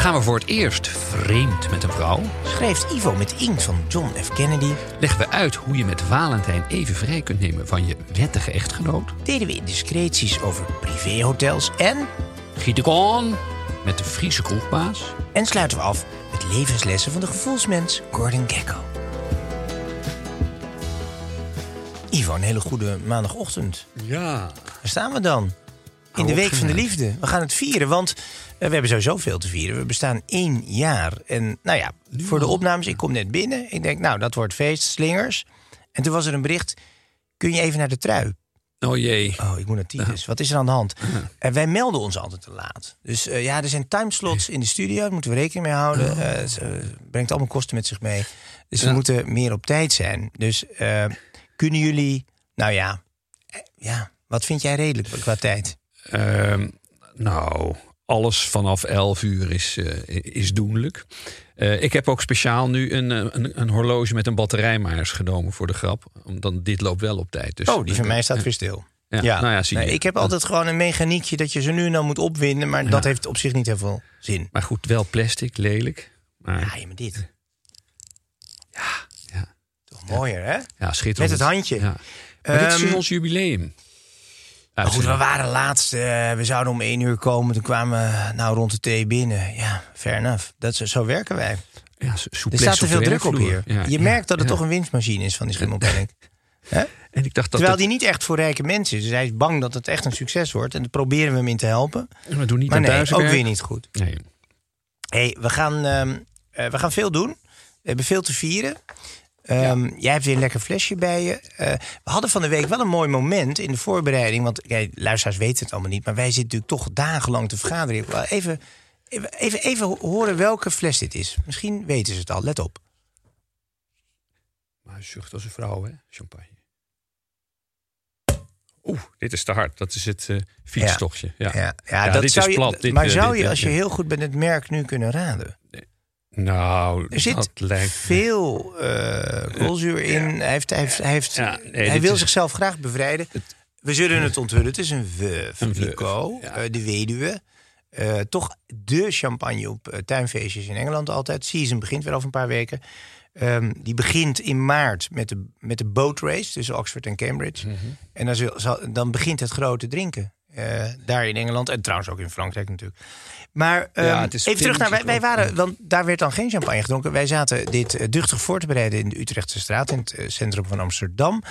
Gaan we voor het eerst vreemd met een vrouw? schrijft Ivo met inkt van John F. Kennedy. Leggen we uit hoe je met Valentijn even vrij kunt nemen van je wettige echtgenoot? Deden we indiscreties over privéhotels en... Giet ik on met de Friese kroegbaas? En sluiten we af met levenslessen van de gevoelsmens Gordon Gekko. Ivo, een hele goede maandagochtend. Ja. Daar staan we dan. In de Week van de. Liefde. We gaan het vieren, want we hebben sowieso veel te vieren. We bestaan één jaar. En nou ja, voor de opnames, ik kom net binnen. Ik denk, nou, dat wordt feest, slingers. En toen was er een bericht, kun je even naar de trui? Oh jee. Oh, ik moet naar Titus. Wat is er aan de hand? En wij melden ons altijd te laat. Dus eh, ja, er zijn timeslots in de studio. Daar moeten we rekening mee houden. Eh, het eh, brengt allemaal kosten met zich mee. Dus we moeten meer op tijd zijn. Dus eh, kunnen jullie... Nou ja, eh, ja, wat vind jij redelijk qua tijd? Ehm, nou, alles vanaf 11 uur is, eh, is doenlijk. Eh, ik heb ook speciaal nu een, eh, een, een horloge met een batterijmaars genomen voor de grap. Omdat dit loopt wel op tijd. Dus Oh, die van mij staat weer stil. Ja, nou ja, zie je. Nee, ik heb altijd gewoon een mechaniekje dat je ze nu en dan moet opwinden. Maar dat heeft op zich niet heel veel zin. Maar goed, wel plastic, lelijk. Maar Ja, je met dit. ja, Toch mooier, hè? ja schitterend. Met het handje. Ja. Maar dit is Ehm, ons jubileum. Maar goed, we waren laatst. eh, we zouden om één uur komen. Toen kwamen we nou rond de thee binnen. Ja, fair enough. Dat, zo werken wij. Ja, Er staat te veel druk op hier. Ja, je ja, merkt dat het toch een winstmachine is van die schimmelpenning. En ik dacht dat Terwijl die niet echt voor rijke mensen is. Dus hij is bang dat het echt een succes wordt. En daar proberen we hem in te helpen. we doen niet Maar nee, ook weer niet goed. Nee. hey, we, gaan, ehm, eh, we gaan veel doen. We hebben veel te vieren. Ehm, Jij hebt weer een lekker flesje bij je. Eh, we hadden van de week wel een mooi moment in de voorbereiding. Want kijk, luisteraars weten het allemaal niet. Maar wij zitten natuurlijk toch dagenlang te vergaderen. Even, even, even, even horen welke fles dit is. Misschien weten ze het al. Let op. Maar zucht als een vrouw, hè? Champagne. Oeh, dit is te hard. Dat is het fietstochtje. Ja. Ja, ja, Ja, dat dit zou is je, plat. Dit, maar eh, zou dit, je, als je ja. heel goed bent, het merk nu kunnen raden? Nou, Er zit lijkt... veel eh koolzuur in. Hij, heeft, hij, heeft, hij, heeft, Ja, nee, hij wil is- zichzelf graag bevrijden. We zullen het onthullen. Het is een ja. eh, de weduwe. Eh, toch de champagne op eh, tuinfeestjes in Engeland altijd. Season begint weer over een paar weken. Ehm, die begint in maart met de, met de boat race tussen Oxford en Cambridge. Mhm. En dan, zal- dan begint het grote drinken. Eh, daar in Engeland en trouwens ook in Frankrijk natuurlijk. Maar ehm, Ja, even terug naar, wij, wij waren, want daar werd dan geen champagne gedronken. Wij zaten dit eh, duchtig voor te bereiden in de Utrechtse straat, in het eh, centrum van Amsterdam.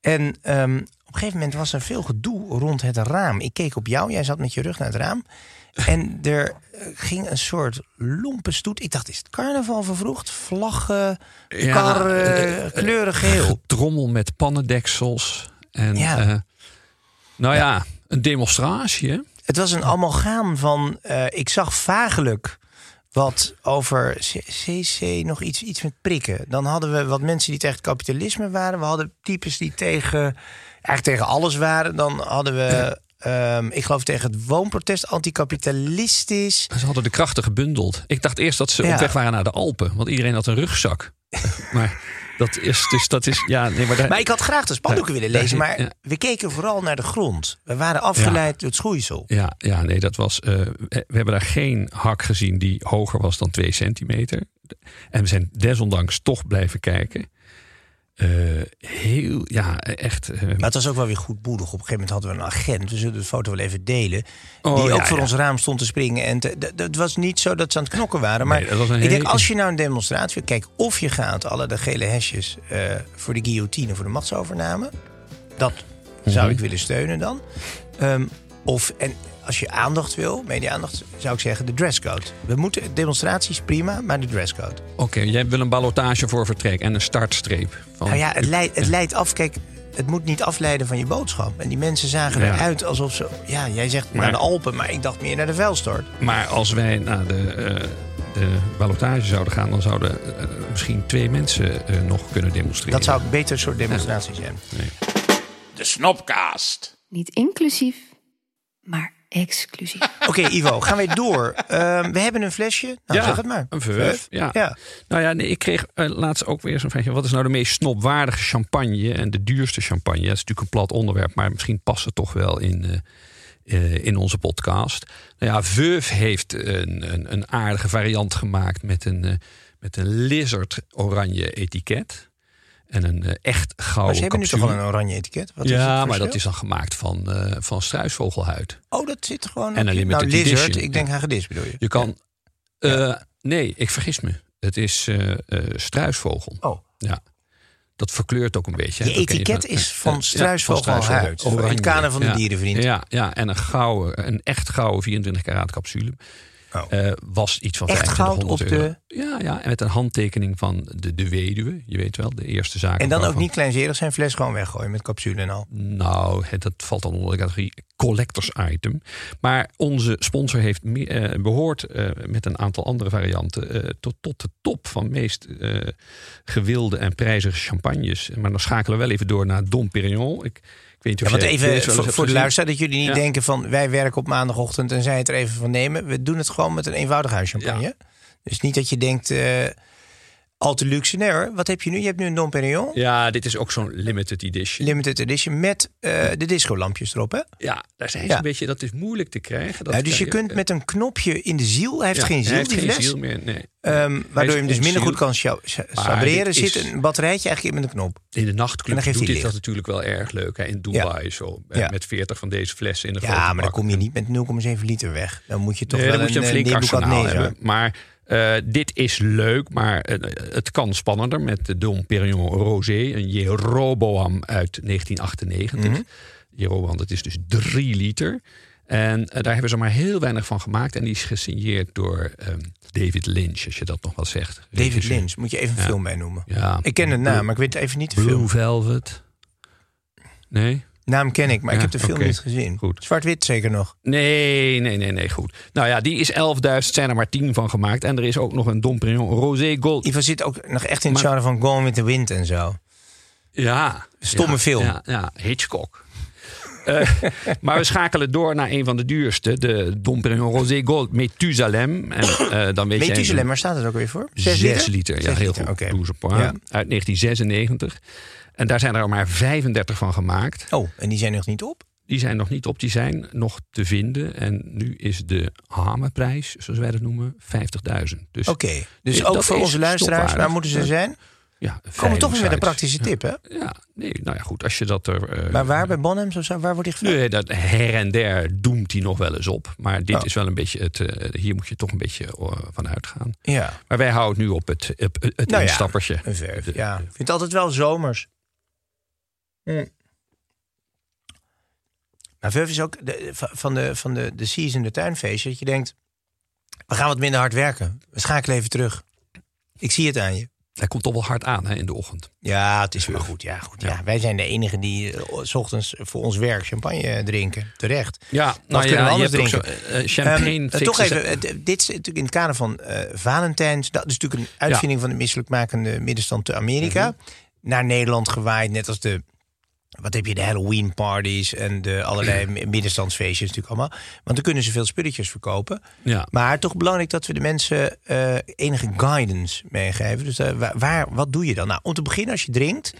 En ehm, op een gegeven moment was er veel gedoe rond het raam. Ik keek op jou, jij zat met je rug naar het raam. En er ging een soort lompenstoet. Ik dacht, is het carnaval vervroegd? Vlaggen, Ja, karren, kleurig geel. Trommel met pannendeksels. En, Ja. ja. nou ja, een demonstratie, hè? Het was een amalgaam van. eh, ik zag vagelijk wat over CC nog iets, iets met prikken. Dan hadden we wat mensen die tegen kapitalisme waren. We hadden types die tegen, eigenlijk tegen alles waren. Dan hadden we, ehm, ik geloof tegen het woonprotest, anticapitalistisch. Ze hadden de krachten gebundeld. Ik dacht eerst dat ze Ja. op weg waren naar de Alpen. Want iedereen had een rugzak. maar dat is dus, dat is, ja, nee, maar, daar, Maar ik had graag de spandoeken willen lezen. Maar ja. we keken vooral naar de grond. We waren afgeleid door het schoeisel. Ja, ja, nee, dat was. eh, we hebben daar geen hak gezien die hoger was dan twee centimeter. En we zijn desondanks toch blijven kijken. Eh, heel, ja, echt. eh, Maar het was ook wel weer goed boedig. Op een gegeven moment hadden we een agent. We zullen de foto wel even delen. Oh, die ja, ook voor ja. ons raam stond te springen. En te- d- d- het was niet zo dat ze aan het knokken waren. Maar Nee, dat ik denk, als je nou een demonstratie. Kijk, of je gaat alle de gele hesjes eh, voor de guillotine, voor de machtsovername. Dat zou Mhm. ik willen steunen dan. Ehm, of, en als je aandacht wil, media-aandacht, zou ik zeggen de dresscode. We moeten demonstraties prima, maar de dresscode. Oké, jij wil een ballotage voor vertrek en een startstreep. Van, Nou ja, het, leidt, het leidt af. Kijk, het moet niet afleiden van je boodschap. En die mensen zagen Ja. eruit alsof ze. Ja, jij zegt Maar- naar de Alpen, maar ik dacht meer naar de vuilstort. Maar als wij naar de, eh, de ballotage zouden gaan, dan zouden eh, misschien twee mensen eh, nog kunnen demonstreren. Dat zou een beter soort demonstratie zijn. De Snopcast. Niet inclusief, maar exclusief. Oké, Ivo, gaan wij door. Ehm, we hebben een flesje. Nou, zeg het maar. Een veuf. Ja. Ja. Nou ja, nee, ik kreeg eh, laatst ook weer zo'n vraagje. Wat is nou de meest snopwaardige champagne en de duurste champagne? Dat is natuurlijk een plat onderwerp, maar misschien past het toch wel in, eh, eh, in onze podcast. Nou ja, Veuf heeft een, een, een aardige variant gemaakt met een, met een lizard oranje etiket. En een eh, echt Maar gouden ze hebben nu toch wel een oranje etiket? Wat is het ja, maar dat is dan gemaakt van, eh, van struisvogelhuid. Oh, dat zit gewoon En een Nou, lizard, edition. ik denk hagedis bedoel je. Je kan... eh, nee, ik vergis me. Het is struisvogel. Oh. Ja. Dat verkleurt ook een beetje. Je ken etiket is van ja, struisvogelhuid. struisvogel. In het kader van de Ja. dierenvriend. Ja, ja, en een gouden, een echt gouden 24 karaat capsule. Oh. Eh, was iets van Echt goud 2500 op de- euro. Ja, ja, en met een handtekening van de, de weduwe. Je weet wel, de eerste zaak. En dan ook niet kleinzerig zijn fles gewoon weggooien met capsule en al. Nou, het- dat valt dan onder de categorie collectors item. Maar onze sponsor heeft meer, eh, behoort eh, met een aantal andere varianten eh, tot, tot de top van meest eh, gewilde en prijzige champagnes. Maar dan schakelen we wel even door naar Dom Perignon. Ik weet niet Ja, want even voor, de luisteraar, dat jullie niet Ja. denken van wij werken op maandagochtend en zij het er even van nemen. We doen het gewoon met een eenvoudige huischampagne. Dus niet dat je denkt, eh, al te luxe. Nee hoor, wat heb je nu? Je hebt nu een Dom Perignon. Ja, dit is ook zo'n limited edition. Limited edition met eh, de discolampjes erop. Hè? ja, daar zijn ze Ja. een beetje, dat is moeilijk te krijgen. Dat Nou, dus je kunt met een knopje in de ziel, hij heeft ja, geen ziel, hij heeft die geen fles. ziel meer, nee. Ehm, waardoor je hem dus minder goed kan sabreren. Zit is- een batterijtje eigenlijk in met een knop. In de En nachtclub dan geeft doet dit dat natuurlijk wel erg leuk. Hè? In Dubai zo. eh, Ja. Met 40 van deze flessen in de Ja, maar dan kom je niet met 0,7 liter weg. Dan moet je toch Nee, wel dan moet je een eh, flink arsenaal hebben. Maar eh, dit is leuk, maar eh, het kan spannender met de Dom Perignon Rosé. Een Jeroboam uit 1998. Mhm. Jeroboam, dat is dus 3 liter. En eh, daar hebben ze maar heel weinig van gemaakt. En die is gesigneerd door ehm, David Lynch, als je dat nog wat zegt. David Regisseur. Lynch, moet je even een Ja. film bij noemen. Ja. Ik ken de naam, maar ik weet even niet de Blue film. Velvet. Nee? Naam ken ik, maar ik heb de film niet gezien. Zwart-wit zeker nog. Nee, nee, nee, nee, goed. Nou ja, die is 11.000, zijn er maar 10 van gemaakt. En er is ook nog een Dom Perignon Rosé Gold. Ivo zit ook nog echt in het Maar- genre van Gone with the Wind en zo. Ja. Stomme ja, film. Ja, ja Hitchcock. Eh, maar we schakelen door naar een van de duurste. De Dom Perignon Rosé Gold Methusalem. En uh, dan weet Methusalem, waar staat het ook weer voor? Zes liter? liter, ja, heel liter, goed. Ja. Uit 1996. En daar zijn er maar 35 van gemaakt. Oh, en die zijn nog niet op? Die zijn nog niet op, die zijn nog te vinden. En nu is de hamerprijs, zoals wij dat noemen, 50.000. Dus Oké, dus Ja, ook voor onze luisteraars, waar moeten ze Ja. zijn? ja, Komen we toch weer met een praktische tip, hè? Ja, nee, nou ja, goed, als je dat er... eh, Maar waar, bij Bonhams of zo, waar wordt die gevuld? Nee, dat her en der doemt hij nog wel eens op. Maar dit Oh. is wel een beetje het. eh, hier moet je toch een beetje eh, van uitgaan. Ja, Maar wij houden nu op het, het, het Nou ja, instappertje. een verf. De- Ja, ik vind het altijd wel zomers. Mm. Maar is ook de, van, de, van de, de season, de tuinfeestje, dat je denkt, we gaan wat minder hard werken. We schakelen even terug. Ik zie het aan je. Hij komt toch wel hard aan hè, in de ochtend. Ja, het is maar goed. Ja, goed ja. Wij zijn de enigen die eh, s ochtends voor ons werk champagne eh, drinken. Terecht. Ja, nou kunnen we je anders ook drinken? zo, eh, champagne. Ehm, toch even, eh, dit is natuurlijk in het kader van eh, Valentijns. Dat is natuurlijk een uitvinding van de misselijkmakende middenstand te Amerika. Mhm. Naar Nederland gewaaid, net als de. Wat heb je, de Halloween parties en de allerlei middenstandsfeestjes natuurlijk allemaal. Want dan kunnen ze veel spulletjes verkopen. Ja. Maar toch belangrijk dat we de mensen eh, enige guidance meegeven. Dus eh, waar, waar- wat doe je dan? Nou, om te beginnen als je drinkt.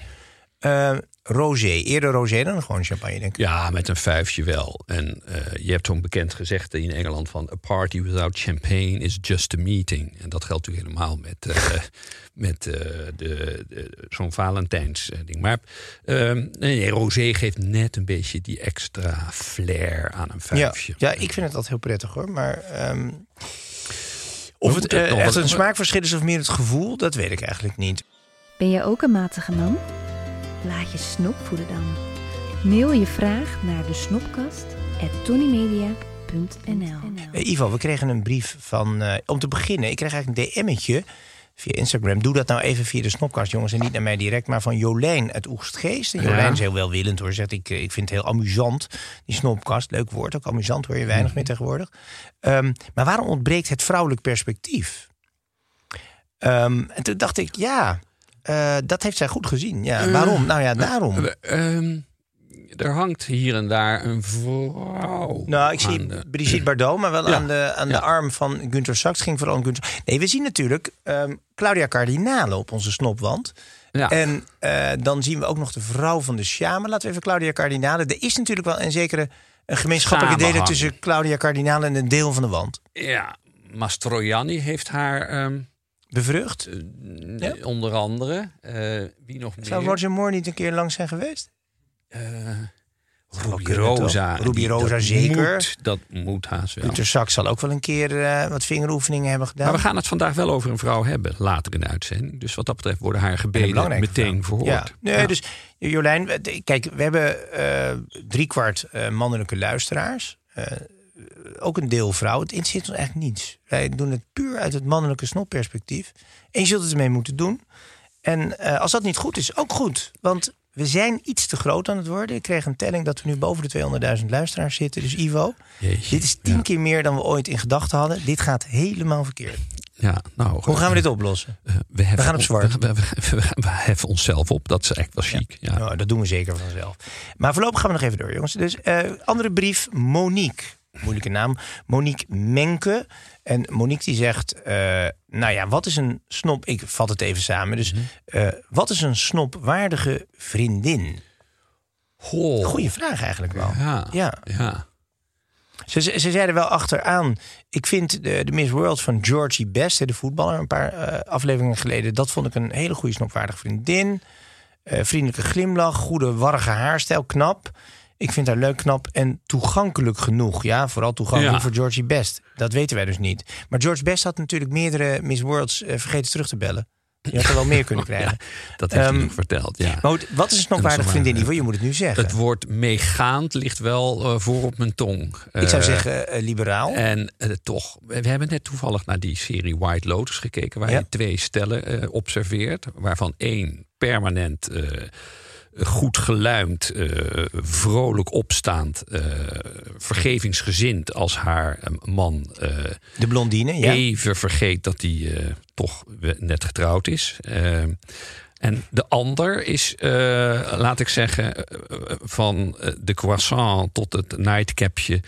Eh, rosé. Eerder rosé dan gewoon champagne, denk ik. Ja, met een vijfje wel. En eh, je hebt zo'n bekend gezegde in Engeland van... a party without champagne is just a meeting. En dat geldt natuurlijk helemaal met, eh, met eh, de, de, zo'n Valentijns ding. Maar ehm, nee, rosé geeft net een beetje die extra flair aan een Ja, vijfje. ja, ik vind het altijd heel prettig hoor. Maar ehm, of het echt een smaakverschil is of meer het gevoel, dat weet ik eigenlijk niet. Ben jij ook een matige man? Laat je snop voeden dan. Mail je vraag naar de snopkast Eh, Ivo, we kregen een brief van. eh, om te beginnen, ik kreeg eigenlijk een DM'tje via Instagram. Doe dat nou even via de Snopkast, jongens. En niet naar mij direct, maar van Jolijn uit Oegstgeest. En Jolijn Ja. is heel welwillend hoor. Zegt ik, eh, ik vind het heel amusant, die Snopkast. Leuk woord, ook amusant hoor je weinig meer tegenwoordig. Ehm, maar waarom ontbreekt het vrouwelijk perspectief? Ehm, en toen dacht ik, ja, eh, dat heeft zij goed gezien. Ja, waarom? Nou ja, daarom. Eh, ehm, er hangt hier en daar een vrouw. Nou, ik zie de- Brigitte Bardot, maar wel Ja. aan, de, aan Ja. de arm van Gunther Sachs. Ging vooral om Gunther. Nee, we zien natuurlijk ehm, Claudia Cardinale op onze snopwand. Ja. En eh, dan zien we ook nog de vrouw van de Sjame. Laten we even Claudia Cardinale. Er is natuurlijk wel een zekere een gemeenschappelijke deler tussen Claudia Cardinale en een deel van de wand. Ja, Mastroianni heeft haar Bevrucht. Ja. onder andere. eh, wie nog meer? Zou Roger Moore niet een keer lang zijn geweest? Eh, Ruby? Rosa. Ruby Rosa dat zeker. Moet, dat moet haast wel. Gunther Sachs zal ook wel een keer eh, wat vingeroefeningen hebben gedaan. Maar we gaan het vandaag wel over een vrouw hebben, later in de uitzending. Dus wat dat betreft worden haar gebeden meteen vrouw. verhoord. Ja. Nee, Ja. Dus Jolijn, kijk, we hebben eh driekwart eh, mannelijke luisteraars. Eh, ook een deel vrouw. Het interesseert ons eigenlijk niets. Wij doen het puur uit het mannelijke snopperspectief. En je zult het ermee moeten doen. En eh, als dat niet goed is, ook goed. Want we zijn iets te groot aan het worden. Ik kreeg een telling dat we nu boven de 200.000 luisteraars zitten. Dus Ivo, Jeetje, dit is tien ja. keer meer dan we ooit in gedachten hadden. Dit gaat helemaal verkeerd. Ja, nou, Hoe gaan we dit oplossen? eh, we, heffen, gaan op zwart. We, we, we, we- we heffen onszelf op. Dat is echt wel chic. Ja. Nou, dat doen we zeker vanzelf. Maar voorlopig gaan we nog even door, jongens. Dus eh, andere brief, Monique. Moeilijke naam. Monique Menke. En Monique die zegt, eh, nou ja, wat is een snop... Ik vat het even samen. Dus eh, wat is een snopwaardige vriendin? Goh. Goeie vraag eigenlijk wel. Ja. Ja. ja. Ze, ze, ze zeiden wel achteraan. Ik vind de, de Miss World van Georgie Best, de voetballer, een paar eh, afleveringen geleden. Dat vond ik een hele goede snopwaardige vriendin. Vriendelijke glimlach, goede warrige haarstijl, knap. Ik vind haar leuk, knap en toegankelijk genoeg. Ja, vooral toegankelijk Ja. voor Georgie Best. Dat weten wij dus niet. Maar George Best had natuurlijk meerdere Miss Worlds eh, vergeten terug te bellen. Je had er wel meer kunnen krijgen. Dat heeft hij Ehm, nog verteld. Ja. Maar wat is een snopwaardige En vriendin? Je moet het nu zeggen. Het woord meegaand ligt wel eh, voor op mijn tong. ik zou Eh, zeggen liberaal. En toch, we hebben net toevallig naar die serie White Lotus gekeken, waar Ja. je twee stellen observeert, waarvan één permanent goed geluimd, eh, vrolijk opstaand, eh, vergevingsgezind als haar eh, man de blondine, ja. even vergeet dat hij toch net getrouwd is. Eh, en de ander is, laat ik zeggen, van de croissant tot het nightcapje.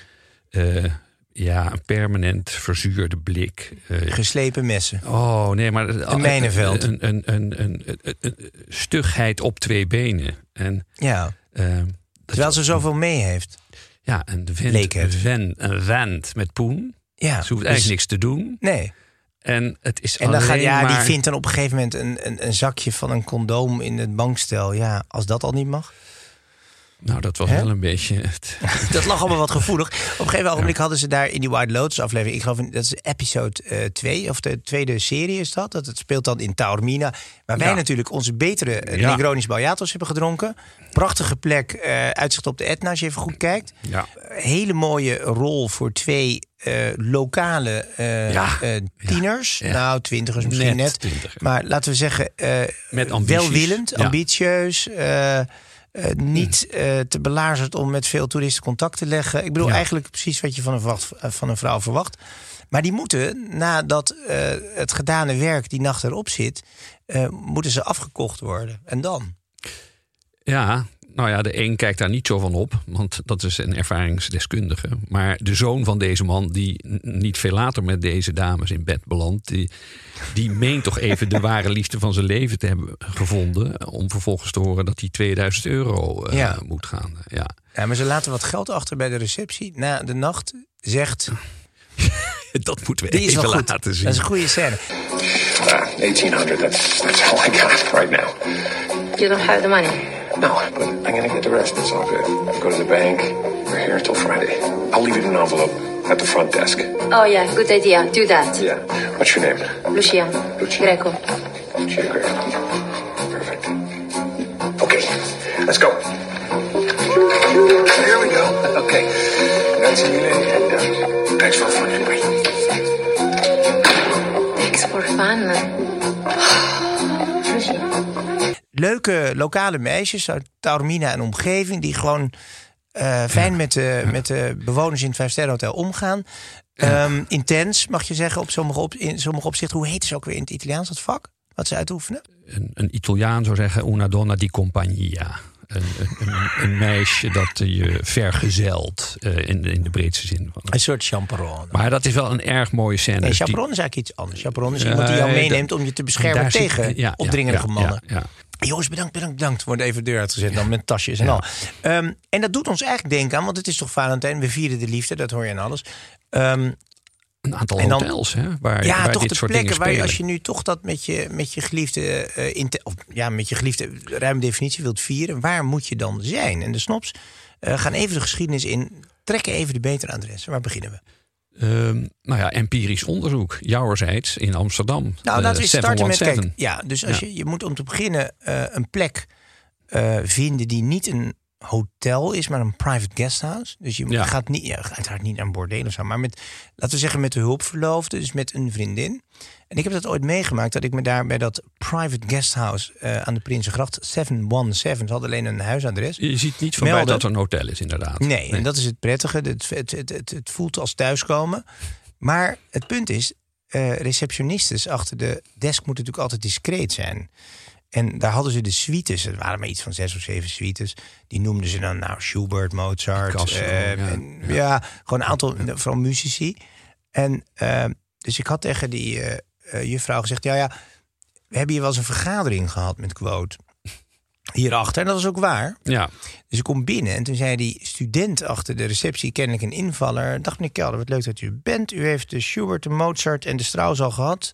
Eh, ja, een permanent verzuurde blik. eh, Geslepen messen. oh nee, maar Een mijnenveld. Een, een, een, een, stugheid op twee benen. En Ja. eh, Terwijl ze zoveel mee heeft. ja, een vent, Leek het. een vent met poen. Ja. Ze hoeft dus- eigenlijk niks te doen. Nee. En het is En dan gaat, ja, die vindt dan op een gegeven moment een, een, een zakje van een condoom in het bankstel. Ja, als dat al niet mag. Nou, dat was Hè? wel een beetje. Het, Dat lag allemaal wat gevoelig. Op een gegeven ogenblik hadden ze daar in die White Lotus aflevering. Ik geloof in- dat is episode 2 of de tweede serie is dat. Dat het speelt dan in Taormina. Waar wij Ja. natuurlijk onze betere eh, Ja. Negronis Baljatos hebben gedronken. Prachtige plek, eh, uitzicht op de Etna als je even goed kijkt. ja. hele mooie rol voor twee eh, lokale eh, Ja. eh, tieners. Ja. Nou, twintigers misschien Net net. twintig. Maar laten we zeggen, eh, Met welwillend, ambitieus. Eh, niet eh, te belazerd om met veel toeristen contact te leggen. Ik bedoel Ja. eigenlijk precies wat je van een, eh, van een vrouw verwacht. Maar die moeten, nadat eh, het gedane werk die nacht erop zit... moeten ze afgekocht worden. En dan? ja, Nou ja, de een kijkt daar niet zo van op, want dat is een ervaringsdeskundige. Maar de zoon van deze man, die niet veel later met deze dames in bed belandt, die, die meent toch even de ware liefde van zijn leven te hebben gevonden. Om vervolgens te horen dat hij 2000 euro eh, Ja. moet gaan. Ja. Ja, maar ze laten wat geld achter bij de receptie. Na de nacht zegt... Dat moeten we Die is even wel goed. laten zien. Dat is een goede scène. Uh, 1800, that's, that's all I got right now. You don't have the money. No, but I'm gonna get the rest. It's all good. Go to the bank. We're here until Friday. I'll leave it in an envelope at the front desk. Oh yeah, good idea. Do that. Yeah. What's your name? Lucia. Lucia. Greco. Lucia Greco. Perfect. Okay, let's go. Here we go. Okay. That's you and uh, thanks for fun anyway. Thanks for fun. Leuke lokale meisjes uit Taormina en omgeving... die gewoon eh, fijn met, de, met de bewoners in het Vijfsterrenhotel omgaan. Ehm, intens, mag je zeggen, op sommige, op, in sommige opzichten. Hoe heet ze ook weer in het Italiaans, dat vak? Wat ze uitoefenen? Een, een Italiaan zou zeggen, una donna di compagnia. Een, een, een, een meisje dat je vergezelt eh, in, in de breedste zin van het Een soort chaperon. Maar dat is wel een erg mooie scène. Nee, Dus is eigenlijk iets anders. Chaperon is iemand die jou Eh, meeneemt om je te beschermen tegen ja, ja, opdringerige ja, mannen. Ja, ja. Jongens, bedankt, bedankt, bedankt. Wordt even de deur uitgezet dan met tasjes en al. Ehm, en dat doet ons eigenlijk denken aan, want het is toch Valentijn, we vieren de liefde, dat hoor je aan alles. Ehm, Een aantal En dan- hotels hè, waar, ja, waar toch dit de soort plekken waar je, als je nu toch dat met je, met je geliefde, eh, in te- of, ja, met je geliefde ruime definitie wilt vieren, waar moet je dan zijn? En de snops eh, gaan even de geschiedenis in, trekken even de betere adressen. Waar beginnen we? Ehm, nou ja, empirisch onderzoek. Jouwerzijds in Amsterdam. Nou, Eh, laten we starten met, 717. kijk, ja, dus als Ja. Je, je moet om te beginnen eh, een plek eh, vinden die niet een hotel is, maar een private guesthouse. Dus je Ja. gaat niet, ja, uiteraard niet naar een bordeel of zo, maar met, laten we zeggen, met de hulpverloofde, dus met een vriendin. En ik heb dat ooit meegemaakt, dat ik me daar bij dat private guesthouse eh, aan de Prinsengracht 717, ze hadden alleen een huisadres. Je ziet niet voorbij Melden. dat er een hotel is, inderdaad. Nee, en dat is het prettige. Het, het, het, het, het voelt als thuiskomen. Maar het punt is, eh receptionistes achter de desk moeten natuurlijk altijd discreet zijn. En daar hadden ze de suites, er waren maar iets van zes of zeven suites. Die noemden ze dan nou Schubert, Mozart. Picasso, eh, ja. en, ja. gewoon een aantal, vooral muzici. En eh, dus ik had tegen die eh, juffrouw gezegd, ja ja, we hebben hier wel eens een vergadering gehad met Quote. Hierachter, en dat was ook waar. Ja, Dus ik kom binnen en toen zei die student achter de receptie, kennelijk een invaller. Dag meneer Kelder, wat leuk dat u bent. U heeft de Schubert, de Mozart en de Strauss al gehad.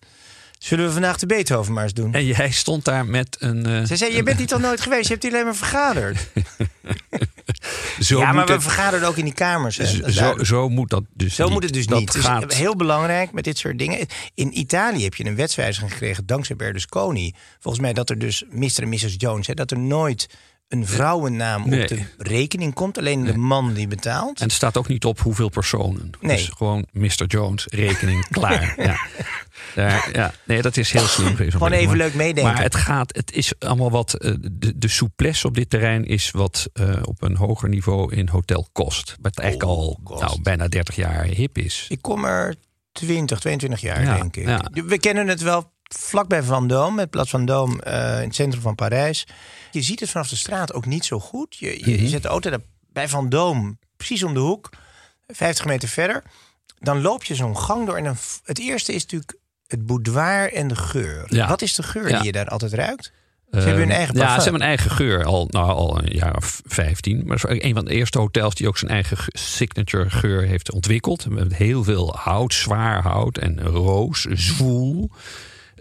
Zullen we vandaag de Beethoven maar eens doen? en jij stond daar met een... eh, Ze zei, je bent niet al nooit geweest, je hebt hier alleen maar vergaderd. zo ja, maar we het- vergaderen ook in die kamers. hè. Zo, zo moet dat dus Zo niet. moet het dus Dat niet. Het Gaat, is heel belangrijk met dit soort dingen. In Italië heb je een wetswijziging gekregen dankzij Berlusconi. Volgens mij dat er dus Mr. en Mrs. Jones, hè, dat er nooit een vrouwennaam Nee. op de rekening komt. Alleen de man die betaalt. En het staat ook niet op hoeveel personen. Nee. Dus gewoon Mr. Jones, rekening, klaar. Ja. Daar, ja. Nee, dat is heel slim. Gewoon even Maar- leuk meedenken. Maar het gaat, het is allemaal wat. eh, De, de souplesse op dit terrein is wat eh, op een hoger niveau in hotel kost. Wat eigenlijk al Oh, kost. nou, bijna 30 jaar hip is. Ik kom er 20, 22 jaar, Ja, denk ik. ja. We kennen het wel vlakbij Vendôme, het Plaats Vendôme eh in het centrum van Parijs. Je ziet het vanaf de straat ook niet zo goed. Je, je, Mhm. je zet de auto daar bij Vendôme, precies om de hoek, 50 meter verder. Dan loop je zo'n gang door en dan, het eerste is natuurlijk het boudoir en de geur. Ja. Wat is de geur Ja. die je daar altijd ruikt? Ze hebben hun eigen Ja, parfum. ze hebben een eigen geur al, nou, al een jaar of 15. Maar is een van de eerste hotels die ook zijn eigen ge- signature geur heeft ontwikkeld. Met heel veel hout, zwaar hout en roos, zwoel.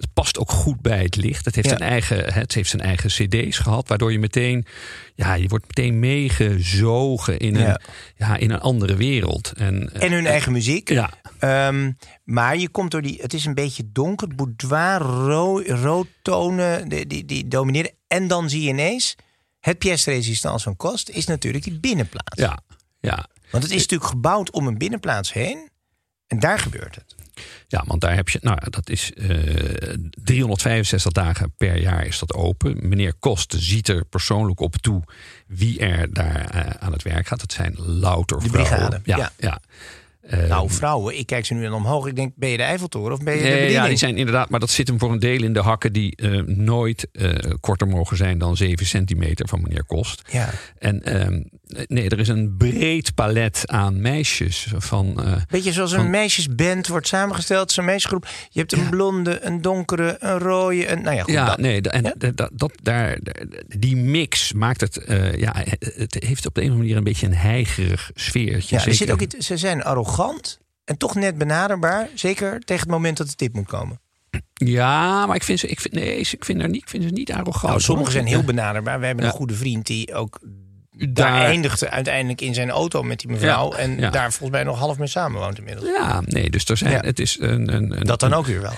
Het past ook goed bij het licht. Het heeft, Ja. zijn, eigen, het heeft zijn eigen cd's gehad. Waardoor je meteen, ja, je wordt meteen meegezogen in een, Ja. in een andere wereld. En, En hun eigen muziek. Ja, Ehm, maar je komt door die. Het is een beetje donker, boudoir, ro roodtonen die, die, die domineren. En dan zie je ineens. Het pièce résistance van Kost is natuurlijk die binnenplaats. ja, ja. Want het is natuurlijk gebouwd om een binnenplaats heen. En daar gebeurt het. Ja, want daar heb je, nou, dat is eh 365 dagen per jaar is dat open. Meneer Kost ziet er persoonlijk op toe wie er daar eh, aan het werk gaat. Dat zijn louter De vrouwen. brigade, Ja, ja. ja. Eh, Nou, vrouwen, ik kijk ze nu dan omhoog. Ik denk, ben je de Eiffeltoren of ben je de Nee, ja, bediening? die zijn inderdaad, maar dat zit hem voor een deel in de hakken die eh, nooit eh, korter mogen zijn dan 7 centimeter van meneer Kost. Ja. En ehm, nee, er is een breed palet aan meisjes van. eh, Beetje zoals een meisjesband wordt samengesteld, zo'n meisjesgroep. Je hebt een blonde, een donkere, een rode, een... Nou ja, goed, ja, dat. nee, en Ja? dat, daar, die mix maakt het. ja, het heeft op de een of andere manier een beetje een heigerig sfeertje. Ja, er zit ook iets, ze zijn arrogant en toch net benaderbaar. Zeker tegen het moment dat de tip moet komen. Ja, maar ik vind ze, ik vind, nee, ik vind, er niet, ik vind ze niet arrogant. Nou, sommigen zijn heel benaderbaar. We hebben Ja. een goede vriend die ook daar, Daar- eindigde uiteindelijk in zijn auto met die mevrouw. Ja, en ja. daar volgens mij nog half mee samenwoont inmiddels. Ja, nee, dus er zijn, Ja. het is een, een, een Dat dan ook weer wel.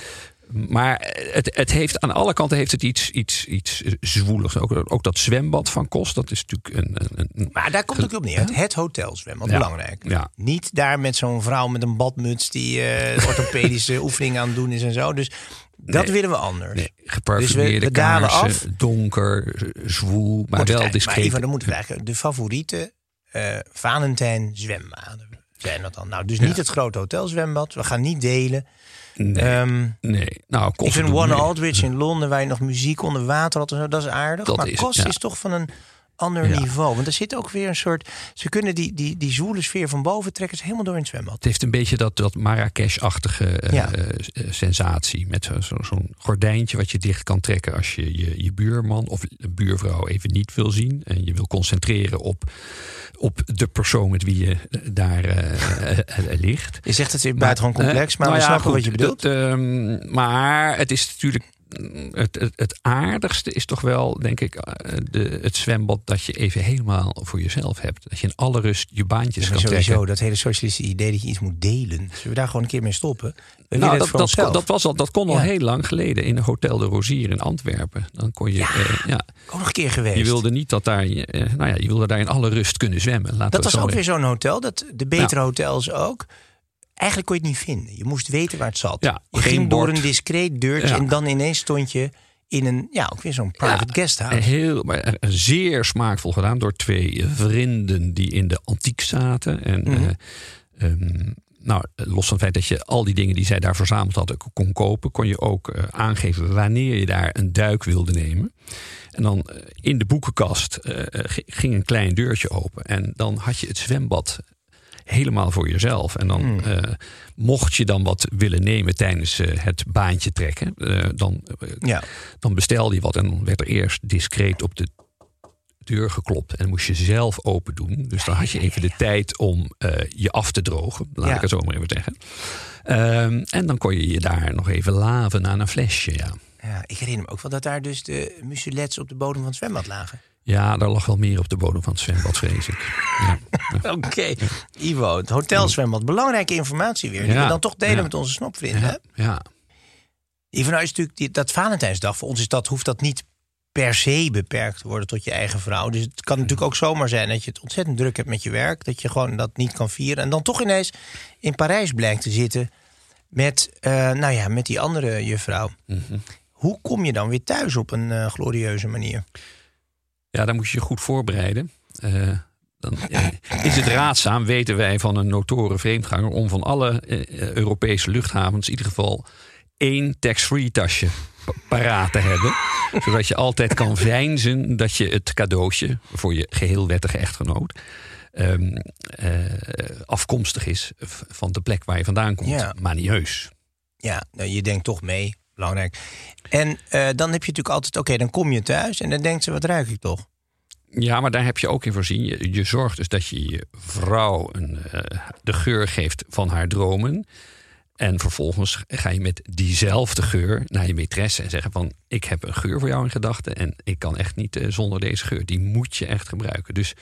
Maar het, het heeft aan alle kanten heeft het iets, iets, iets zwoeligs. Ook, ook dat zwembad van Kost, dat is natuurlijk een. een, een Maar daar komt het ook op neer. Het, het hotelzwembad, Ja. belangrijk. Ja. Niet daar met zo'n vrouw met een badmuts die eh, orthopedische oefeningen aan het doen is en zo. Dus dat Nee. willen we anders. nee, geparfumeerde Dus we- we dalen kaarsen, af. donker, zwoel, maar wel discreet. Maar Ivan, dan moeten we eigenlijk de favoriete eh Valentijn zwembaden zijn dat dan. Nou, dus niet het grote hotelzwembad. We gaan niet delen. nee, Ehm, nee, nou, Kost ik vind One. Aldrich in Londen, waar je nog muziek onder water had dat is aardig. Dat maar is- Kost ja. is toch van een ander Ja. niveau. Want er zit ook weer een soort... Ze kunnen die, die, die zwoele sfeer van boven trekken ze helemaal door in het zwembad. Het heeft een beetje dat, dat Marrakesh-achtige eh, Ja. eh, eh, sensatie. Met zo- zo- zo'n gordijntje wat je dicht kan trekken als je, je je buurman of buurvrouw even niet wil zien. En je wil concentreren op, op de persoon met wie je daar ligt. Je zegt het is buitengewoon complex, maar nou we ja, snappen wat je bedoelt. dat, ehm, maar het is natuurlijk. Het, het, het aardigste is toch wel, denk ik, eh, de, het zwembad dat je even helemaal voor jezelf hebt. Dat je in alle rust je baantjes Maar kan sowieso, trekken. dat hele socialistische idee dat je iets moet delen. Zullen we daar gewoon een keer mee stoppen? We Nou, dat, dat, dat, was al, dat kon al Ja. heel lang geleden in een Hotel de Rosier in Antwerpen. Dan kon je, ja. ja, Ook nog een keer geweest. je wilde niet dat daar, eh, nou ja, je wilde daar in alle rust kunnen zwemmen. Laten dat was ook weer zo'n hotel. Dat, de betere hotels ook. Eigenlijk kon je het niet vinden. Je moest weten waar het zat. Ja, je ging door een discreet deurtje Ja. en dan ineens stond je in een, ja, ook weer zo'n private Ja, guesthouse. Heel, maar zeer smaakvol gedaan door twee vrienden die in de antiek zaten. En Mhm. eh, ehm, nou, los van het feit dat je al die dingen die zij daar verzameld hadden kon kopen, kon je ook eh, aangeven wanneer je daar een duik wilde nemen. En dan eh, in de boekenkast ging een klein deurtje open. En dan had je het zwembad helemaal voor jezelf. En dan Hmm. eh, mocht je dan wat willen nemen tijdens eh, het baantje trekken, eh, dan, Ja. dan bestelde je wat. En dan werd er eerst discreet op de deur geklopt. En dan moest je zelf open doen. Dus dan had je even de tijd om je af te drogen. Laat ik het zo maar even zeggen. Ehm, en dan kon je je daar nog even laven aan een flesje. Ja. ja, ik herinner me ook wel dat daar dus de muselets op de bodem van het zwembad lagen. Ja, daar lag wel meer op de bodem van het zwembad, vrees ik. Ja. Oké, Ivo, het hotelzwembad. Belangrijke informatie weer. Die we dan toch delen met onze snopvrienden. Ja. Ivo, nou is natuurlijk die, dat Valentijnsdag. Voor ons is dat, hoeft dat niet per se beperkt te worden tot je eigen vrouw. Dus het kan natuurlijk ook zomaar zijn dat je het ontzettend druk hebt met je werk. Dat je gewoon dat niet kan vieren. En dan toch ineens in Parijs blijkt te zitten met, eh, nou ja, met die andere juffrouw. Hoe kom je dan weer thuis op een eh, glorieuze manier? Ja, dan moet je je goed voorbereiden. Eh, dan eh, is het raadzaam, weten wij van een notoren vreemdganger, om van alle eh, Europese luchthavens in ieder geval één tax-free tasje pa- paraat te hebben. zodat je altijd kan veinzen dat je het cadeautje voor je geheel wettige echtgenoot ehm, eh, afkomstig is van de plek waar je vandaan komt. Ja. Maar niet heus. Ja, nou, je denkt toch mee. Belangrijk. En eh, dan heb je natuurlijk altijd, oké, dan kom je thuis en dan denkt ze, wat ruik ik toch? Ja, maar daar heb je ook in voorzien. Je, je zorgt dus dat je je vrouw een, eh, de geur geeft van haar dromen. En vervolgens ga je met diezelfde geur naar je maîtresse en zeggen van... ik heb een geur voor jou in gedachten en ik kan echt niet eh, zonder deze geur. Die moet je echt gebruiken. Dus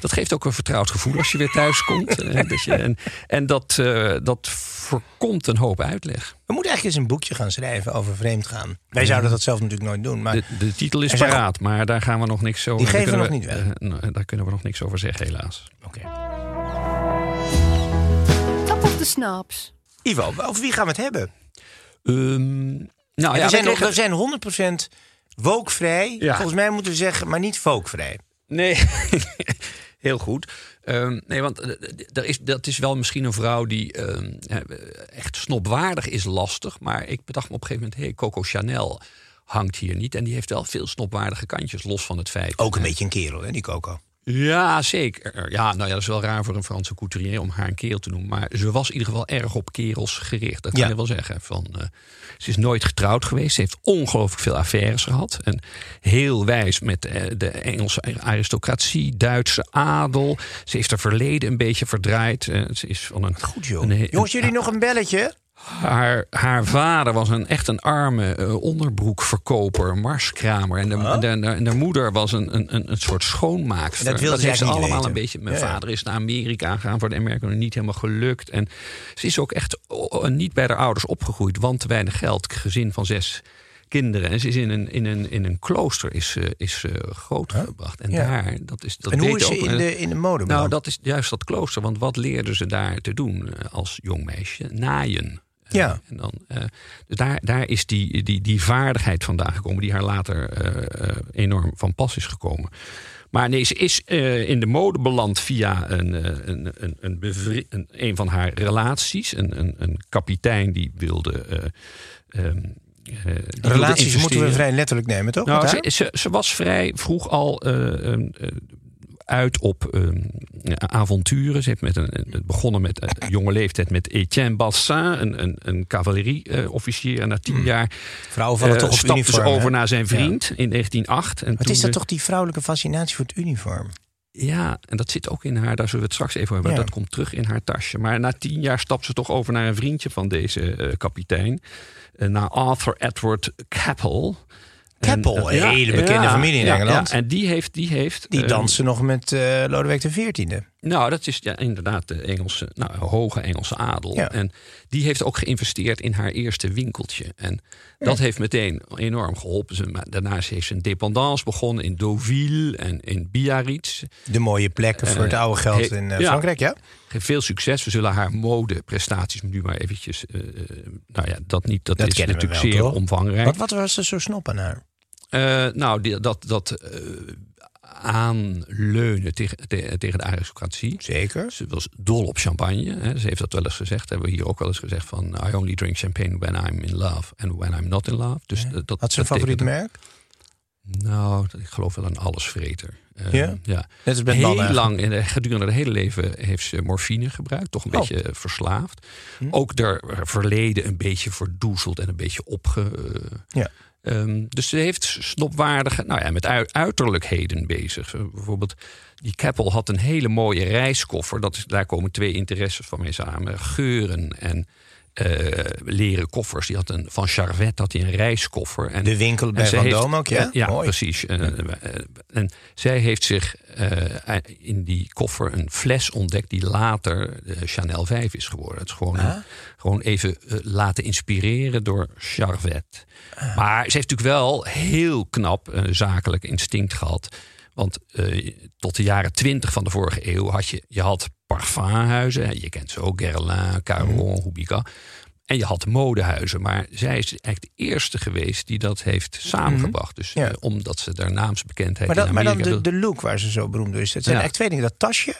dat geeft ook een vertrouwd gevoel als je weer thuis komt. Eh, dus je, en en dat, eh, dat voorkomt een hoop uitleg. We moeten eigenlijk eens een boekje gaan schrijven over vreemdgaan. Wij zouden dat zelf natuurlijk nooit doen. Maar De, de titel is zijn paraat, maar daar gaan we nog niks over... Die geven we nog niet weg. eh, nou, daar kunnen we nog niks over zeggen, helaas. Oké. Top of the snaps. Ivo, over wie gaan we het hebben? Ehm, nou ja, we, zijn, kregen- we zijn 100% wookvrij. Ja. Volgens mij moeten we zeggen, maar niet vookvrij. Nee. Heel goed. Ehm, nee, want eh, er is, dat is wel misschien een vrouw die ehm, eh, echt snopwaardig is lastig. Maar ik bedacht me op een gegeven moment, hey, Coco Chanel hangt hier niet. En die heeft wel veel snopwaardige kantjes, los van het feit. Ook een beetje een kerel, hè, die Coco. Ja, zeker. Ja, nou ja, dat is wel raar voor een Franse couturier om haar een kerel te noemen. Maar ze was in ieder geval erg op kerels gericht. Dat kan Ja. je wel zeggen. Van, eh, ze is nooit getrouwd geweest. Ze heeft ongelooflijk veel affaires gehad. En heel wijs met eh, de Engelse aristocratie, Duitse adel. Ze heeft haar verleden een beetje verdraaid. Eh, ze is van een. Goed, joh. een- Jongens, jullie nog een belletje? Haar, haar vader was een, echt een arme eh, onderbroekverkoper, marskramer. En de, de, de, en de moeder was een, een, een, een soort schoonmaakster. En dat wilde ze heeft ze allemaal weten. een beetje. Mijn Ja, vader is naar Amerika gegaan voor de Amerikanen, niet helemaal gelukt. En ze is ook echt niet bij haar ouders opgegroeid, want te weinig geld. Gezin van zes kinderen. En ze is in een, in een, in een klooster is, eh, is eh, grootgebracht. En Ja. daar, dat is dat en hoe is ze in de, in de mode nou, dat is juist dat klooster. Want wat leerden ze daar te doen als jong meisje? Naaien. Eh, Ja. en dan, eh, dus daar, daar is die, die, die vaardigheid vandaan gekomen, die haar later eh, enorm van pas is gekomen. Maar nee, ze is in de mode beland via een, een, een, een, een, een van haar relaties. Een, een, een kapitein die wilde. eh, ehm, eh, die wilde Relaties moeten we vrij letterlijk nemen, toch? Nou, ze, ze, ze was vrij vroeg al uit op eh, avonturen. Ze heeft met een, het begonnen met een jonge leeftijd met Etienne Bassin, een, een, een cavalerieofficier. En na tien jaar eh, toch op stapte ze hè? over naar zijn vriend in 1908. En Wat is dat de- toch die vrouwelijke fascinatie voor het uniform? ja, en dat zit ook in haar, daar zullen we het straks even over hebben. Ja. Dat komt terug in haar tasje. Maar na tien jaar stapt ze toch over naar een vriendje van deze eh, kapitein. Eh, naar Arthur Edward Capel. Keppel, een hele bekende familie in ja, Engeland. ja. en die heeft. Die, heeft, Die eh, dansen nog met eh Lodewijk XIV. Nou, dat is ja, inderdaad de Engelse, nou, hoge Engelse adel. Ja. En die heeft ook geïnvesteerd in haar eerste winkeltje. En dat heeft meteen enorm geholpen. Ze, maar daarna heeft ze een dependance begonnen in Deauville en in Biarritz. De mooie plekken voor het Eh, oude geld in eh, ja. Frankrijk, ja? Veel succes. We zullen haar modeprestaties nu maar eventjes... eh, nou ja, dat, niet, dat, Dat is we natuurlijk wel, zeer toch? omvangrijk. Wat, wat was er zo snop aan haar? Nou, die, dat, dat aanleunen tegen, te- tegen de aristocratie. Zeker. Ze was dol op champagne. Hè. Ze heeft dat wel eens gezegd. Hebben we hier ook wel eens gezegd van... I only drink champagne when I'm in love and when I'm not in love. Dus dat, dat, Had ze een favoriet merk? Nou, ik geloof wel een allesvreter. Eh, Ja? ja. Net als met Heel lang, in de, gedurende het hele leven heeft ze morfine gebruikt. Toch een Oh. beetje eh, verslaafd. Hm. Ook haar verleden een beetje verdoezeld en een beetje opge... eh, Ja. Ehm, dus ze heeft snopwaardige, nou ja, met ui- uiterlijkheden bezig. Zo, Bijvoorbeeld, die Keppel had een hele mooie reiskoffer. Dat daar komen twee interesses van mee samen: geuren en eh, leren koffers. Die had een, van Charvet had hij een reiskoffer. En, De winkel bij Van Doom ook, ja? Ja, Mooi. precies. Eh, eh, en zij heeft zich in die koffer een fles ontdekt die later Chanel 5 is geworden. Het is gewoon, Ah. gewoon even laten inspireren door Charvet. Ah. Maar ze heeft natuurlijk wel heel knap zakelijk instinct gehad. Want eh, tot de jaren twintig van de vorige eeuw had je, je had parfumhuizen. Je kent ze ook, Guerlain, Caron, Mhm. Hubika. En je had modehuizen. Maar zij is eigenlijk de eerste geweest die dat heeft samengebracht. Dus Mhm. Ja. eh, omdat ze daar naamsbekendheid Maar, dat, in maar dan de, de look waar ze zo beroemd door is. Het zijn Ja. eigenlijk twee dingen. Dat tasje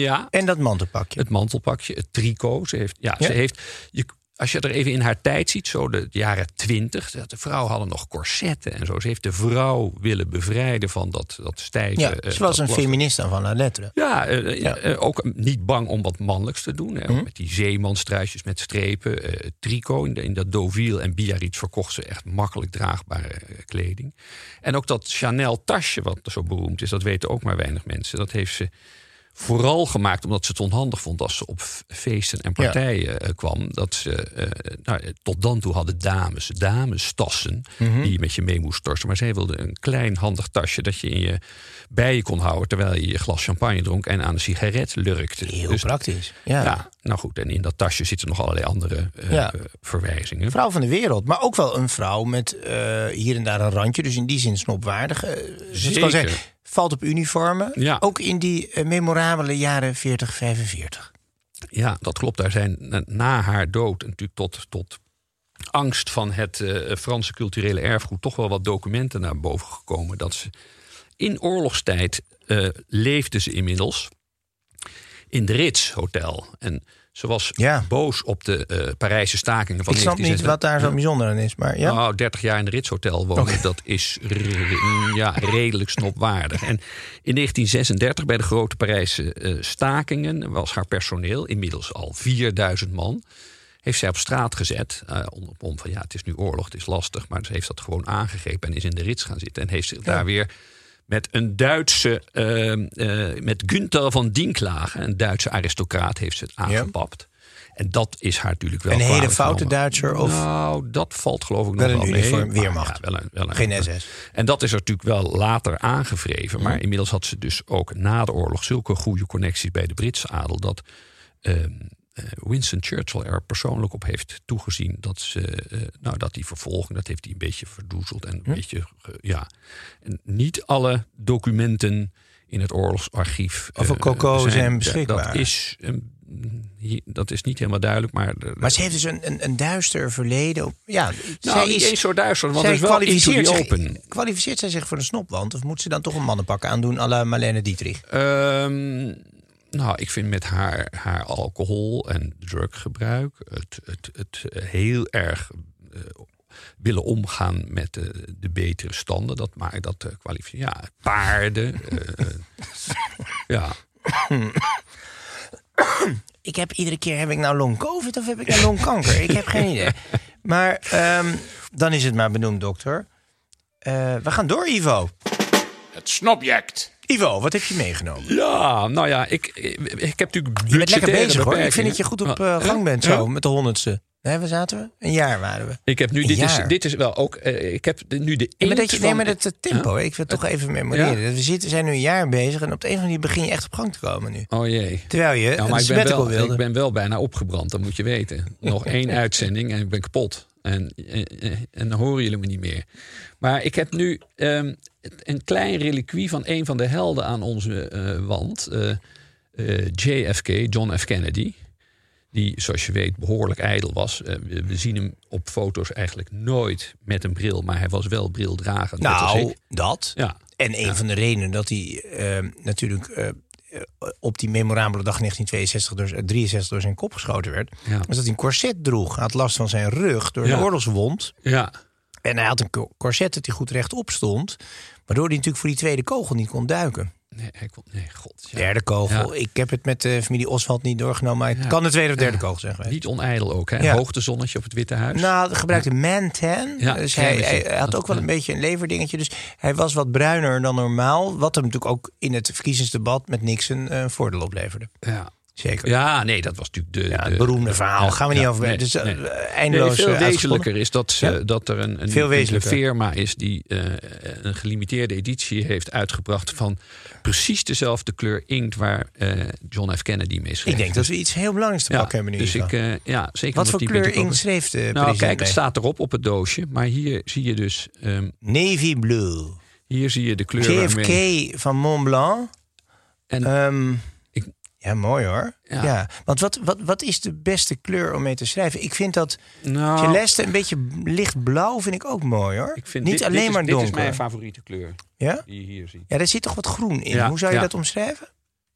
Ja, en dat mantelpakje. het mantelpakje, het tricot. Ze heeft, ja, Ja? Ze heeft, je, als je er even in haar tijd ziet, zo de jaren twintig. De vrouwen hadden nog corsetten en zo. Ze heeft de vrouw willen bevrijden van dat, dat stijve. ja, eh, ze was een feminist dan van la lettre. Ja, eh, Ja. eh, ook niet bang om wat mannelijks te doen. Hè. Ook Hm. Met die zeemanstruisjes met strepen. tricot. In, de, in dat Deauville en Biarritz verkocht ze echt makkelijk draagbare kleding. En ook dat Chanel tasje, wat zo beroemd is, dat weten ook maar weinig mensen. Dat heeft ze vooral gemaakt omdat ze het onhandig vond als ze op feesten en partijen eh, kwam. Dat ze eh, nou, tot dan toe hadden dames, damestassen Mhm. die je met je mee moest torsen. Maar zij wilde een klein handig tasje dat je in je bij je kon houden terwijl je je glas champagne dronk en aan een sigaret lurkte. Heel Dus- praktisch. Ja. ja, nou goed, en in dat tasje zitten nog allerlei andere Ja. eh, verwijzingen. Vrouw van de wereld, maar ook wel een vrouw met hier en daar een randje. Dus in die zin snopwaardig. eh, zoals ik al zei, Zeker. Valt op uniformen. Ja. Ook in die eh, memorabele jaren 40, 45. Ja, dat klopt. Daar zijn na- haar dood natuurlijk tot, tot angst van het eh, Franse culturele erfgoed toch wel wat documenten naar boven gekomen. Dat ze in oorlogstijd eh, leefde ze inmiddels in de Ritz Hotel. En ze was Ja. boos op de eh, Parijse stakingen van Ik snap niet 1966. wat daar zo bijzonder aan is, maar ja. Nou, 30 jaar in de Ritz Hotel wonen, dat is ja, redelijk snopwaardig. En in 1936, bij de grote Parijse eh, stakingen, was haar personeel inmiddels al 4000 man. Heeft zij op straat gezet. eh, om, om van ja, het is nu oorlog, het is lastig. Maar ze heeft dat gewoon aangegrepen en is in de Ritz gaan zitten. En heeft zich daar weer met een Duitse, eh, eh, met Günther van Dinklagen, een Duitse aristocraat, heeft ze het aangepapt. En dat is haar natuurlijk wel Een hele foute. Duitser of- Nou, dat valt geloof ik Wel nog wel mee. Weermacht. ja, wel een, wel een, Geen SS. En dat is er natuurlijk wel later aangevreven. Maar inmiddels had ze dus ook na de oorlog zulke goede connecties bij de Britse adel. dat ehm, eh, Winston Churchill er persoonlijk op heeft toegezien. dat, ze, eh, nou, dat die vervolging, dat heeft hij een beetje verdoezeld. En een Hm? beetje, ja. En niet alle documenten in het oorlogsarchief. Over eh, Coco zijn beschikbaar. Dat is, dat is niet helemaal duidelijk. Maar, de- Maar ze heeft dus een, een, een duister verleden. op- Ja, nou, zij niet is, eens zo duister, want zij is wel into the zich, open. kwalificeert zij zich voor de snopwand? Of moet ze dan toch een mannenpak aandoen à la Marlene Dietrich? Ehm, nou, ik vind met haar, haar alcohol- en druggebruik... het, het, het heel erg eh, willen omgaan met de, de betere standen... dat maakt dat uh, kwalificeert. Ja, paarden. eh, ja. Ik heb iedere keer, heb ik nou long covid of heb ik nou longkanker? ik heb geen idee. Maar ehm, dan is het maar benoemd, dokter. Eh, we gaan door, Ivo. Het snobject. Ivo, wat heb je meegenomen? ja, nou ja, ik, ik, ik heb natuurlijk Je bent lekker bezig hoor. Ik vind dat je goed op Ah, eh, gang ja, bent ja. zo, met de honderdste. Nee, waar zaten we? Een jaar waren we. Ik heb nu, dit is, dit is wel ook, eh, ik heb nu de Ja, maar dat je, nee, maar dat het tempo, Ja? ik wil het toch even memoreren. We zitten, zijn nu een jaar bezig en op de een of andere manier begin je echt op gang te komen nu. Oh jee. Terwijl je Ja, een maar ik ben, wel, wilde. ik ben wel bijna opgebrand, dat moet je weten. Nog één uitzending en ik ben kapot. En, en, en dan horen jullie me niet meer. Maar ik heb nu ehm, een klein reliquie van een van de helden aan onze eh, wand. eh, eh, JFK, John F. Kennedy. Die, zoals je weet, behoorlijk ijdel was. We, zien hem op foto's eigenlijk nooit met een bril. Maar hij was wel brildragend. Nou, dat. Ja. En een van de redenen dat hij eh, natuurlijk op die memorabele dag 1962 door, eh, 63 door zijn kop geschoten werd, Ja. was dat hij een corset droeg. Hij had last van zijn rug door Ja. een oorlogswond. Ja, En hij had een co- corset dat hij goed rechtop stond, waardoor hij natuurlijk voor die tweede kogel niet kon duiken. nee, hij kon, nee god. Ja. Derde kogel. Ja. Ik heb het met de familie Oswald niet doorgenomen, maar het Ja. kan de tweede of derde kogel zijn geweest. Niet onijdel ook, hè? Hoogtezonnetje op het Witte Huis. Nou, gebruikte mantan. Dus hij, had ook wel een beetje een leverdingetje. Dus hij was wat bruiner dan normaal. Wat hem natuurlijk ook in het verkiezingsdebat met Nixon eh, een voordeel opleverde. ja. Zeker. Ja, nee, dat was natuurlijk de... Ja, het beroemde verhaal. Gaan we niet over- nee, dus, eh, nee. eindeloos, Nee, veel eh, wezenlijker is dat, ze, dat er een, een, Veel firma is... die eh, een gelimiteerde editie heeft uitgebracht... van precies dezelfde kleur inkt waar John F. Kennedy mee schreef. Ik denk dat we iets heel belangrijks te ja, pakken hebben nu. Dus ik, ja, zeker Wat voor die kleur inkt schreef de Nou, kijk, het staat erop op het doosje. Maar hier zie je dus... ehm, Navy Blue. hier zie je de kleur JFK waarmee... van Mont Blanc. En Ehm, ja, mooi hoor. Ja. Ja. Want wat, wat, wat is de beste kleur om mee te schrijven? Ik vind dat nou, Celeste een beetje lichtblauw vind ik ook mooi hoor. ik vind Niet dit, alleen dit is, maar Dit donker. is mijn favoriete kleur, Ja? die je hier ziet. ja, daar zit toch wat groen in. Ja, Hoe zou je ja. dat omschrijven?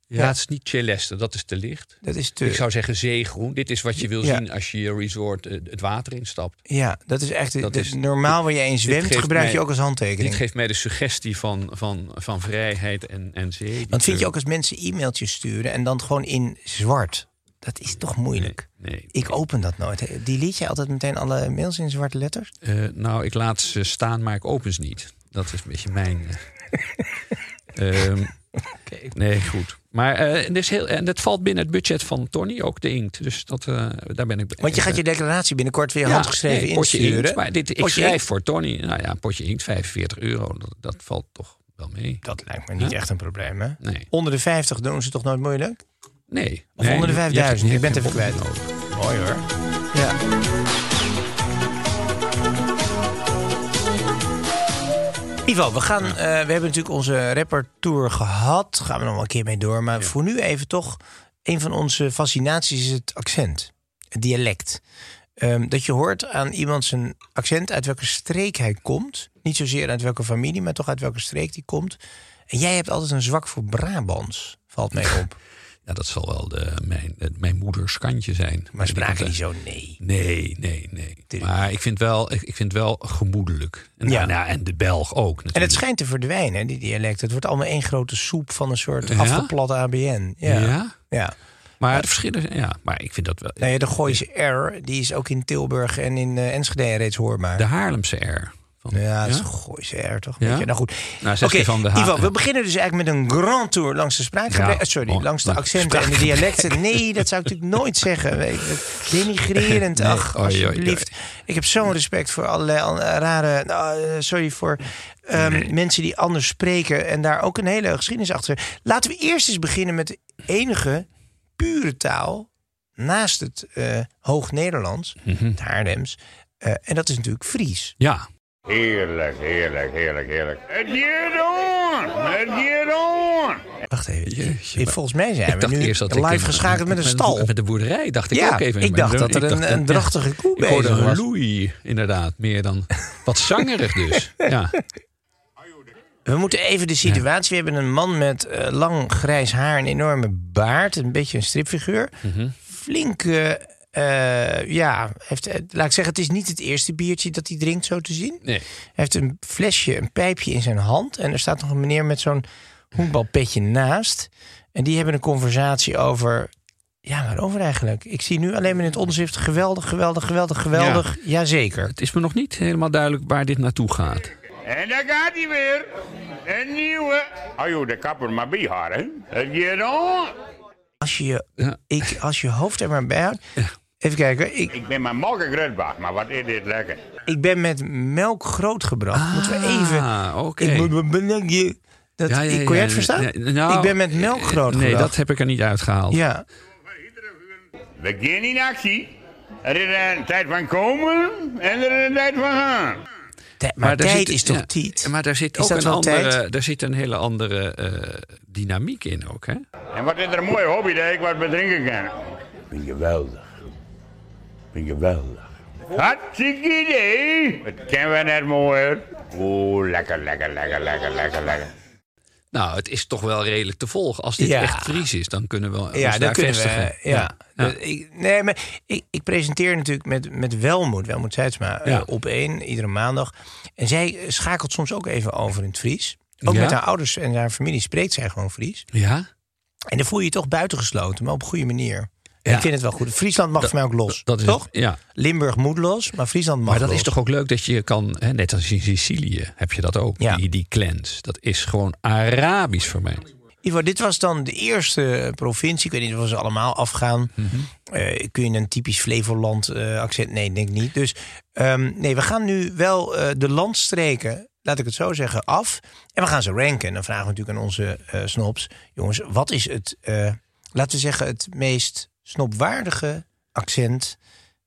Ja, het is niet celeste, dat is te licht. Dat is te, Ik zou zeggen zeegroen. Dit is wat je wil Ja. zien als je je resort eh, het water instapt. Ja, dat is echt Dat is- normaal waar je in zwemt, gebruik je ook als handtekening. Dit geeft mij de suggestie van, van, van vrijheid en, en zee. Want vind je ook als mensen e-mailtjes sturen en dan gewoon in zwart? Dat is toch moeilijk. Nee. Ik open dat nooit. Die liet je altijd meteen alle mails in zwarte letters? Eh, nou, ik laat ze staan, maar ik open ze niet. Dat is een beetje mijn... eh, Nee, goed. Maar eh, is heel, en dat valt binnen het budget van Tony, ook de inkt. Dus dat, eh, daar ben ik... Want je gaat je declaratie binnenkort weer Ja, handgeschreven nee, potje insturen. inkt, maar dit, ik schrijf inkt? voor Tony. Nou ja, een potje inkt, 45 euro. Dat, dat valt toch wel mee. Dat lijkt me niet echt een probleem, hè? Nee. Onder de 50 doen ze toch nooit moeilijk? Nee. Of Nee, onder de je- je 5000? hebt- Ik je ben het even kwijt. Mooi hoor. Ja. Ivo, we, gaan, eh, we hebben natuurlijk onze rappertour gehad. Gaan we nog wel een keer mee door. Maar voor nu even toch... Een van onze fascinaties is het accent. Het dialect. Ehm, dat je hoort aan iemand zijn accent uit welke streek hij komt. Niet zozeer uit welke familie, maar toch uit welke streek die komt. En jij hebt altijd een zwak voor Brabants, valt mij op. Ja, dat zal wel de, mijn, de- mijn moeders kantje zijn. Maar spraken die zo? Nee. Nee, nee, nee. Tuurlijk. Maar ik vind wel, ik, ik vind wel gemoedelijk. En, Ja. nou, nou, en de Belg ook natuurlijk. En het schijnt te verdwijnen, hè, die dialect. Het wordt allemaal één grote soep van een soort Ja? afgeplat ABN. Ja. Ja? ja. Maar de verschillen, ja, maar ik vind dat wel. Nou ja, de Gooise R, die is ook in Tilburg en in eh, Enschede reeds hoorbaar. De Haarlemse R. Van, ja, dat is een Gooise R toch? Ja? Nou goed. Nou, Oké, hij van de Ha- Ivo, we beginnen dus eigenlijk met een grand tour langs de spraakgebreken. Ja. sorry, Oh, langs de accenten en de dialecten. Nee, dat zou ik natuurlijk nooit zeggen. Denigrerend, Nee, ach, alsjeblieft. Ik heb zo'n respect voor allerlei rare... nou, eh, sorry voor ehm, mensen die anders spreken... en daar ook een hele geschiedenis achter. Laten we eerst eens beginnen met de enige pure taal... naast het eh Hoog-Nederlands, Mhm. het Haarlems... eh, en dat is natuurlijk Fries. Ja, Heerlijk, heerlijk, heerlijk, heerlijk. Het gaat on! Het gaat on! Wacht even. Jeetje, Volgens mij zijn ik we dacht nu eerst dat live ik geschakeld met een stal. Met de boerderij dacht ik Ja, ook even. ik Maar dacht dat er ik een- een drachtige koe Ik hoorde een was. loei, inderdaad. Meer dan wat zangerig dus. Ja. We moeten even de situatie. We hebben een man met eh, lang grijs haar, een enorme baard, een beetje een stripfiguur. Mhm. Flinke, eh, ja, heeft, eh, laat ik zeggen, het is niet het eerste biertje dat hij drinkt, zo te zien. Nee. Hij heeft een flesje, een pijpje in zijn hand. En er staat nog een meneer met zo'n honkbalpetje naast. En die hebben een conversatie over. Ja, waarover eigenlijk? Ik zie nu alleen maar in het onderschrift geweldig, geweldig, geweldig, geweldig. Jazeker. Het is me nog niet helemaal duidelijk waar dit naartoe gaat. En daar gaat hij weer. Een nieuwe. Hou je de kapper maar bij haar, hè? Het gaat on! Als je je, Ja. ik, als je hoofd er maar bij houdt. Even kijken. Ik, Ik ben maar morgen grutbach, maar wat is dit lekker. ik ben met melk grootgebracht. Moeten we even. Ah, oké. Ik moet mijn benekje. Dat, Ja, ja, ik- kon jij het verstaan? ja, nou, ik ben met melk grootgebracht. Nee, dat heb ik er niet uitgehaald. Ja. We gaan in actie. Er is een tijd van komen en er is een tijd van gaan. Maar, tijd zit- is toch ja, tijd? Maar daar zit Is ook dat een wel eh, andere, daar zit een hele andere eh, dynamiek in ook, hè? En wat is er een mooie hobby dat ik wat bedrinken kan? Geweldig. Ik ben geweldig. Hartstikke idee. Wat kennen we net mooier? Oeh, lekker, lekker, lekker, lekker, lekker, lekker. Nou, het is toch wel redelijk te volgen. Als dit Ja. echt Fries is, dan kunnen we ons Ja, daar dan kunnen vestigen. we. Ja. Ja. Dat- Ik, nee, maar ik, ik presenteer natuurlijk met, met Welmoed, Welmoed Zeidsma, eh, Ja. op één, iedere maandag. En zij schakelt soms ook even over in het Fries. Ook Ja? met haar ouders en haar familie spreekt zij gewoon Fries. Ja? En dan voel je je toch buitengesloten, maar op een goede manier. Ja. ik vind het wel goed. Friesland mag voor mij ook los. Dat is toch? Ja. Limburg moet los, maar Friesland mag Maar dat los. is toch ook leuk dat je kan, hè, net als in Sicilië heb je dat ook, Ja. die, die clans. Dat is gewoon Arabisch voor mij. Ivo, dit was dan de eerste provincie. Ik weet niet of ze allemaal afgaan. Mhm. Eh, kun je een typisch Flevoland eh, accent? Nee, denk ik niet. Dus ehm, nee, we gaan nu wel eh, de landstreken, laat ik het zo zeggen, af. En we gaan ze ranken. En dan vragen we natuurlijk aan onze eh snobs. Jongens, wat is het, laten we zeggen, het meest snobwaardige accent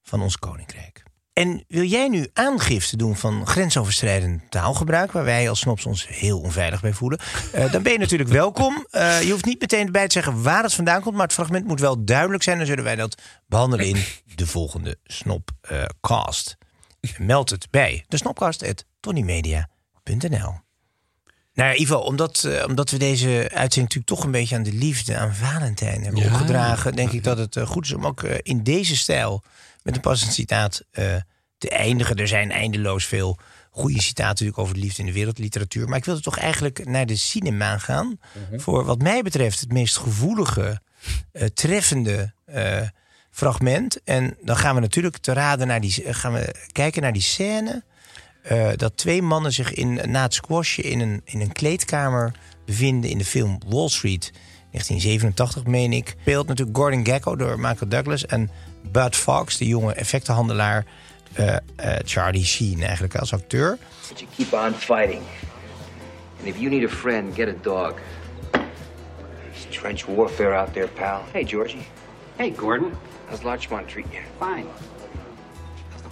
van ons koninkrijk? En wil jij nu aangifte doen van grensoverschrijdend taalgebruik, waar wij als snobs ons heel onveilig bij voelen? Eh, dan ben je natuurlijk welkom. Eh, je hoeft niet meteen erbij te zeggen waar het vandaan komt, maar het fragment moet wel duidelijk zijn. Dan zullen wij dat behandelen in de volgende Snopcast. Meld het bij de snopcast.tonymedia.nl. Nou ja, Ivo, omdat, eh, omdat we deze uitzending natuurlijk toch een beetje aan de liefde, aan Valentijn hebben Ja. opgedragen, denk ik dat het eh, goed is om ook eh, in deze stijl met een passend citaat te eindigen. Er zijn eindeloos veel goede citaten natuurlijk over de liefde in de wereldliteratuur. Maar ik wilde toch eigenlijk naar de cinema gaan. Voor wat mij betreft het meest gevoelige, treffende fragment. En dan gaan we natuurlijk te raden naar die, gaan we kijken naar die scène. Eh, dat twee mannen zich in, na het squashen in een, in een kleedkamer bevinden in de film Wall Street. 1987, meen ik. Speelt natuurlijk Gordon Gekko door Michael Douglas. En Bud Fox, de jonge effectenhandelaar. eh, eh, Charlie Sheen eigenlijk als acteur. But you keep on fighting. And if you need a friend, get a dog. It's trench warfare out there, pal. Hey, Georgie. Hey, Gordon. How's Larchmont treat you? Fine.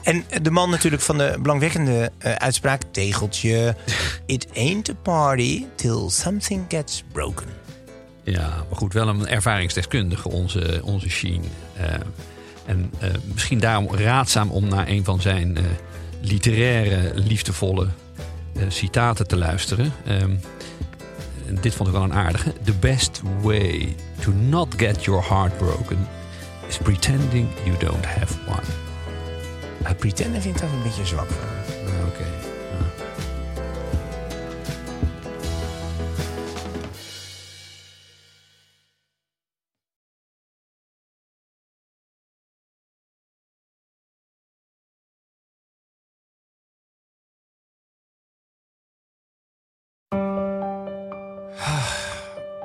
En de man natuurlijk van de belangwekkende eh, uitspraak... tegeltje, it ain't a party till something gets broken. Ja, maar goed, wel een ervaringsdeskundige, onze, onze Sheen. Eh, en eh, misschien daarom raadzaam om naar een van zijn literaire, liefdevolle citaten te luisteren. Ehm, dit vond ik wel een aardige. The best way to not get your heart broken is pretending you don't have one. Pretenden vind ik dat een beetje zwak. Uh, Oké.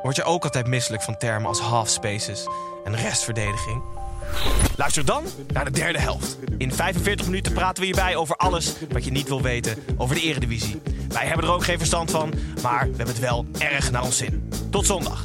Word je ook altijd misselijk van termen als half spaces en restverdediging? Luister dan naar de derde helft. In 45 minuten praten we hierbij over alles wat je niet wil weten over de Eredivisie. Wij hebben er ook geen verstand van, maar we hebben het wel erg naar ons zin. Tot zondag.